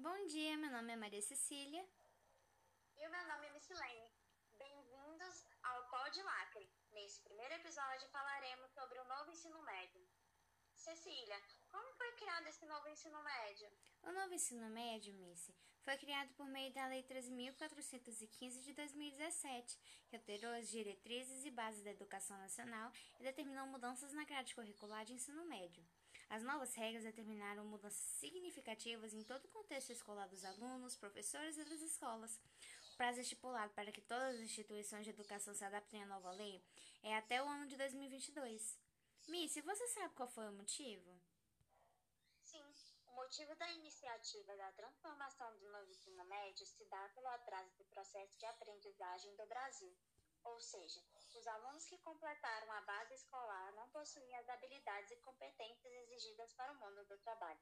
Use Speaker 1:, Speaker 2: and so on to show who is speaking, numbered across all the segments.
Speaker 1: Bom dia, meu nome é Maria Cecília.
Speaker 2: E o meu nome é Missilene. Bem-vindos ao Pod Lacre. Nesse primeiro episódio falaremos sobre o novo ensino médio. Cecília, como foi criado esse novo ensino médio?
Speaker 1: O novo ensino médio, Missy, foi criado por meio da Lei 13.415 de 2017, que alterou as diretrizes e bases da educação nacional e determinou mudanças na grade curricular de ensino médio. As novas regras determinaram mudanças significativas em todo o contexto escolar dos alunos, professores e das escolas. O prazo estipulado para que todas as instituições de educação se adaptem à nova lei é até o ano de 2022. Missy, você sabe qual foi o motivo?
Speaker 2: Sim, o motivo da iniciativa da transformação do novo ensino médio se dá pelo atraso do processo de aprendizagem do Brasil. Ou seja, os alunos que completaram a base escolar não possuem as habilidades e competências para o mundo do trabalho.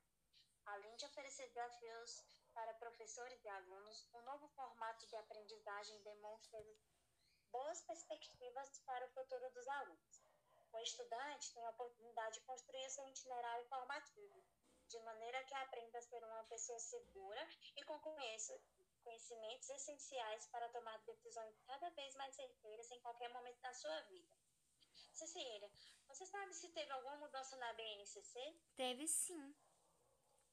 Speaker 2: Além de oferecer desafios para professores e alunos, o novo formato de aprendizagem demonstra boas perspectivas para o futuro dos alunos. O estudante tem a oportunidade de construir seu itinerário formativo, de maneira que aprenda a ser uma pessoa segura e com conhecimentos essenciais para tomar decisões cada vez mais certeiras em qualquer momento da sua vida. Cecília, você sabe se teve alguma mudança na BNCC?
Speaker 1: Teve sim.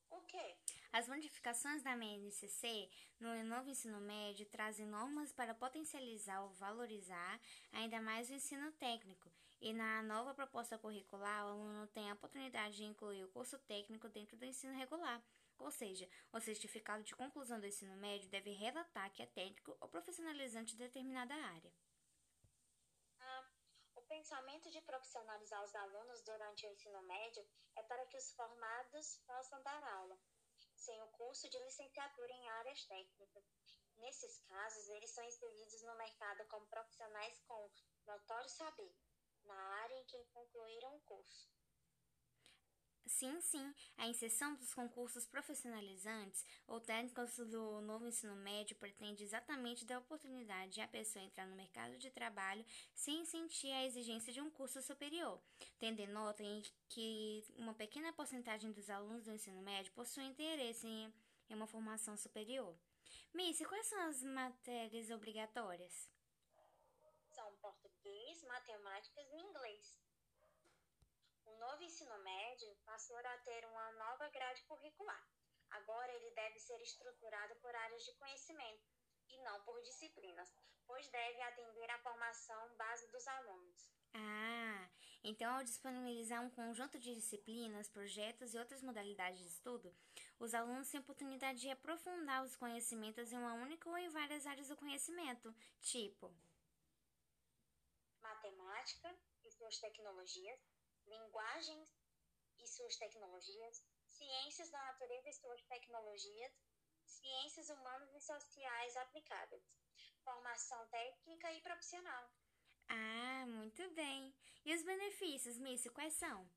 Speaker 2: O quê?
Speaker 1: As modificações da BNCC no novo ensino médio trazem normas para potencializar ou valorizar ainda mais o ensino técnico. E na nova proposta curricular, o aluno tem a oportunidade de incluir o curso técnico dentro do ensino regular. Ou seja, o certificado de conclusão do ensino médio deve relatar que é técnico ou profissionalizante de determinada área.
Speaker 2: Pensamento de profissionalizar os alunos durante o ensino médio é para que os formados possam dar aula, sem o curso de licenciatura em áreas técnicas. Nesses casos, eles são inseridos no mercado como profissionais com notório saber na área em que concluíram o curso.
Speaker 1: Sim, sim, a inserção dos concursos profissionalizantes ou técnicos do novo ensino médio pretende exatamente dar oportunidade à pessoa entrar no mercado de trabalho sem sentir a exigência de um curso superior, tendo em nota em que uma pequena porcentagem dos alunos do ensino médio possui interesse em, uma formação superior. Missy, quais são as matérias obrigatórias?
Speaker 2: São português, matemáticas e inglês. Ensino médio passou a ter uma nova grade curricular. Agora ele deve ser estruturado por áreas de conhecimento e não por disciplinas, pois deve atender à formação base dos alunos.
Speaker 1: Ah, então ao disponibilizar um conjunto de disciplinas, projetos e outras modalidades de estudo, os alunos têm a oportunidade de aprofundar os conhecimentos em uma única ou em várias áreas do conhecimento, tipo
Speaker 2: matemática e suas tecnologias, linguagens e suas tecnologias, ciências da natureza e suas tecnologias, ciências humanas e sociais aplicáveis, formação técnica e profissional.
Speaker 1: Ah, muito bem. E os benefícios, Missy, quais são?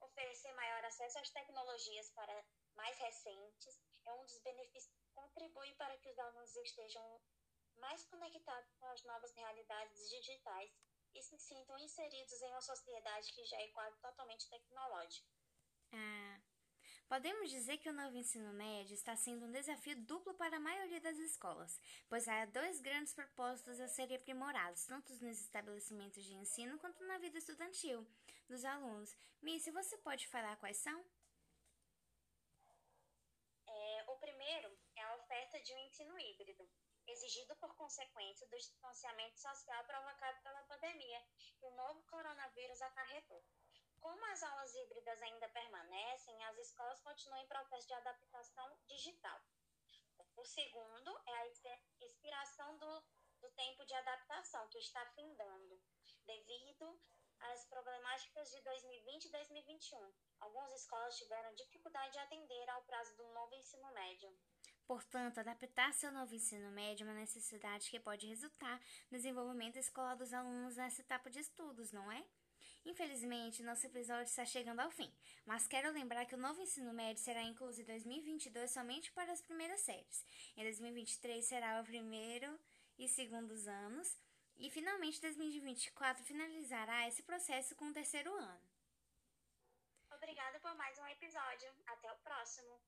Speaker 2: Oferecer maior acesso às tecnologias para mais recentes é um dos benefícios que contribui para que os alunos estejam mais conectados com as novas realidades digitais e se sintam inseridos em uma sociedade que já é quase totalmente tecnológica.
Speaker 1: Ah, podemos dizer que o novo ensino médio está sendo um desafio duplo para a maioria das escolas, pois há dois grandes propósitos a serem aprimorados, tanto nos estabelecimentos de ensino quanto na vida estudantil dos alunos. Missy, você pode falar quais são?
Speaker 2: É, o primeiro é a oferta de um ensino híbrido, exigido por consequência do distanciamento social provocado pela pandemia que o novo coronavírus acarretou. Como as aulas híbridas ainda permanecem, as escolas continuam em processo de adaptação digital. O segundo é a expiração do, do tempo de adaptação, que está findando, devido às problemáticas de 2020 e 2021. Algumas escolas tiveram dificuldade de atender ao prazo do novo ensino médio.
Speaker 1: Portanto, adaptar-se ao novo ensino médio é uma necessidade que pode resultar no desenvolvimento escolar dos alunos nessa etapa de estudos, não é? Infelizmente, nosso episódio está chegando ao fim, mas quero lembrar que o novo ensino médio será incluso em 2022 somente para as primeiras séries. Em 2023 será o primeiro e segundos anos, e finalmente 2024 finalizará esse processo com o terceiro ano.
Speaker 2: Obrigada por mais um episódio. Até o próximo.